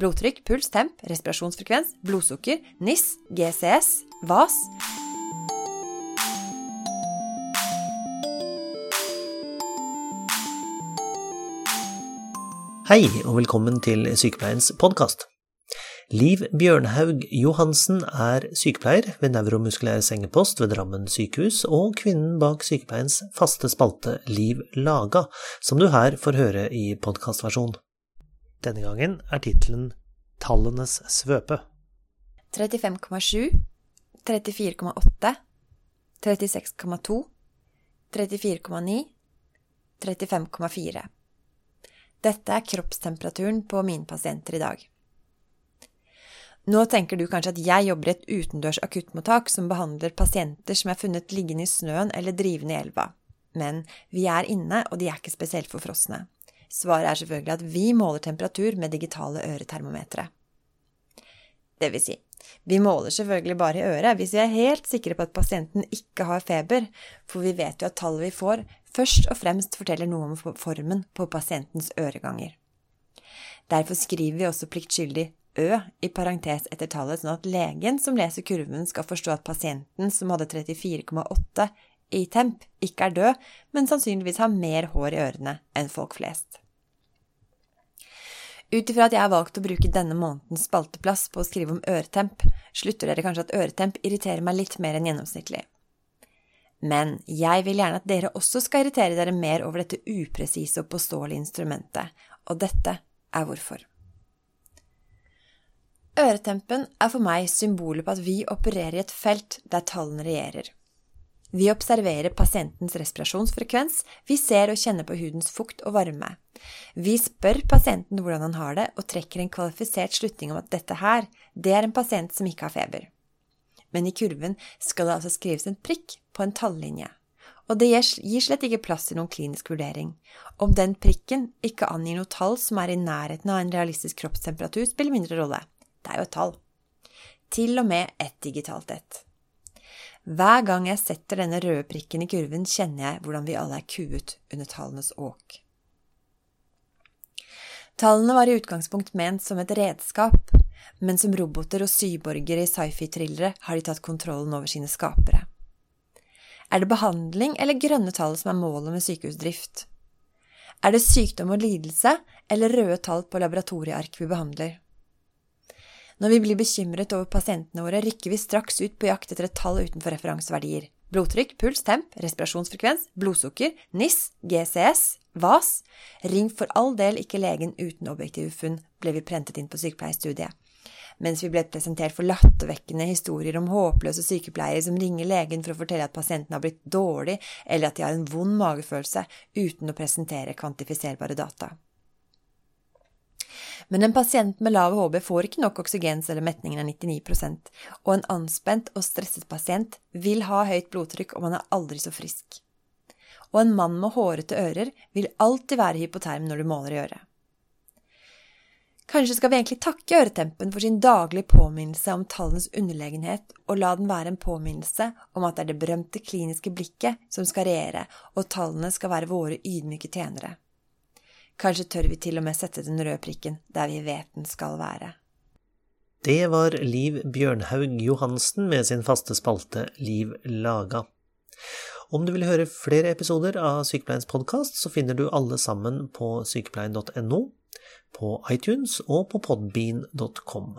blodtrykk, puls, temp, respirasjonsfrekvens, blodsukker, NIS, GCS, VAS. Hei, og velkommen til Sykepleiens podkast. Liv Bjørnhaug Johansen er sykepleier ved Neuromuskulær sengepost ved Drammen sykehus, og kvinnen bak sykepleiens faste spalte Liv Laga, som du her får høre i podkastversjon. Denne gangen er tittelen Tallenes svøpe. 35,7, 34,8, 36,2, 34,9, 35,4. Dette er kroppstemperaturen på mine pasienter i dag. Nå tenker du kanskje at jeg jobber i et utendørs akuttmottak som behandler pasienter som er funnet liggende i snøen eller drivende i elva. Men vi er inne, og de er ikke spesielt forfrosne. Svaret er selvfølgelig at vi måler temperatur med digitale øretermometre. Det vil si, vi måler selvfølgelig bare i øret hvis vi er helt sikre på at pasienten ikke har feber, for vi vet jo at tallet vi får, først og fremst forteller noe om formen på pasientens øreganger. Derfor skriver vi også pliktskyldig Ø i parentes etter tallet, sånn at legen som leser kurven, skal forstå at pasienten som hadde 34,8 i temp, ikke er død, men sannsynligvis har mer hår i ørene enn folk flest. Ut ifra at jeg har valgt å bruke denne månedens spalteplass på å skrive om øretemp, slutter dere kanskje at øretemp irriterer meg litt mer enn gjennomsnittlig. Men jeg vil gjerne at dere også skal irritere dere mer over dette upresise og påståelige instrumentet, og dette er hvorfor. Øretempen er for meg symbolet på at vi opererer i et felt der tallene regjerer. Vi observerer pasientens respirasjonsfrekvens, vi ser og kjenner på hudens fukt og varme. Vi spør pasienten hvordan han har det, og trekker en kvalifisert slutning om at dette her, det er en pasient som ikke har feber. Men i kurven skal det altså skrives en prikk på en tallinje. Og det gir slett ikke plass til noen klinisk vurdering. Om den prikken ikke angir noe tall som er i nærheten av en realistisk kroppstemperatur, spiller mindre rolle. Det er jo et tall. Til og med et digitalt ett. Hver gang jeg setter denne røde prikken i kurven, kjenner jeg hvordan vi alle er kuet under tallenes åk. Tallene var i utgangspunkt ment som et redskap, men som roboter og syborgere i sci-fi-thrillere har de tatt kontrollen over sine skapere. Er det behandling eller grønne tall som er målet med sykehusdrift? Er det sykdom og lidelse eller røde tall på laboratorieark vi behandler? Når vi blir bekymret over pasientene våre, rykker vi straks ut på jakt etter et tall utenfor referanseverdier. Blodtrykk, puls, temp, respirasjonsfrekvens, blodsukker, NIS, GCS, VAS. Ring for all del ikke legen uten objektive funn, ble vi prentet inn på sykepleierstudiet. Mens vi ble presentert for lattervekkende historier om håpløse sykepleiere som ringer legen for å fortelle at pasienten har blitt dårlig, eller at de har en vond magefølelse, uten å presentere kvantifiserbare data. Men en pasient med lav HB får ikke nok oksygen selv om metningen er 99% og en anspent og stresset pasient vil ha høyt blodtrykk om han er aldri så frisk. Og en mann med hårete ører vil alltid være hypoterm når du måler i øret. Kanskje skal vi egentlig takke øretempen for sin daglige påminnelse om tallenes underlegenhet, og la den være en påminnelse om at det er det berømte kliniske blikket som skal regjere, og tallene skal være våre ydmyke tjenere. Kanskje tør vi til og med sette den røde prikken der vi vet den skal være. Det var Liv Bjørnhaug Johansen med sin faste spalte Liv laga. Om du vil høre flere episoder av Sykepleiens podkast, så finner du alle sammen på sykepleien.no, på iTunes og på podbean.com.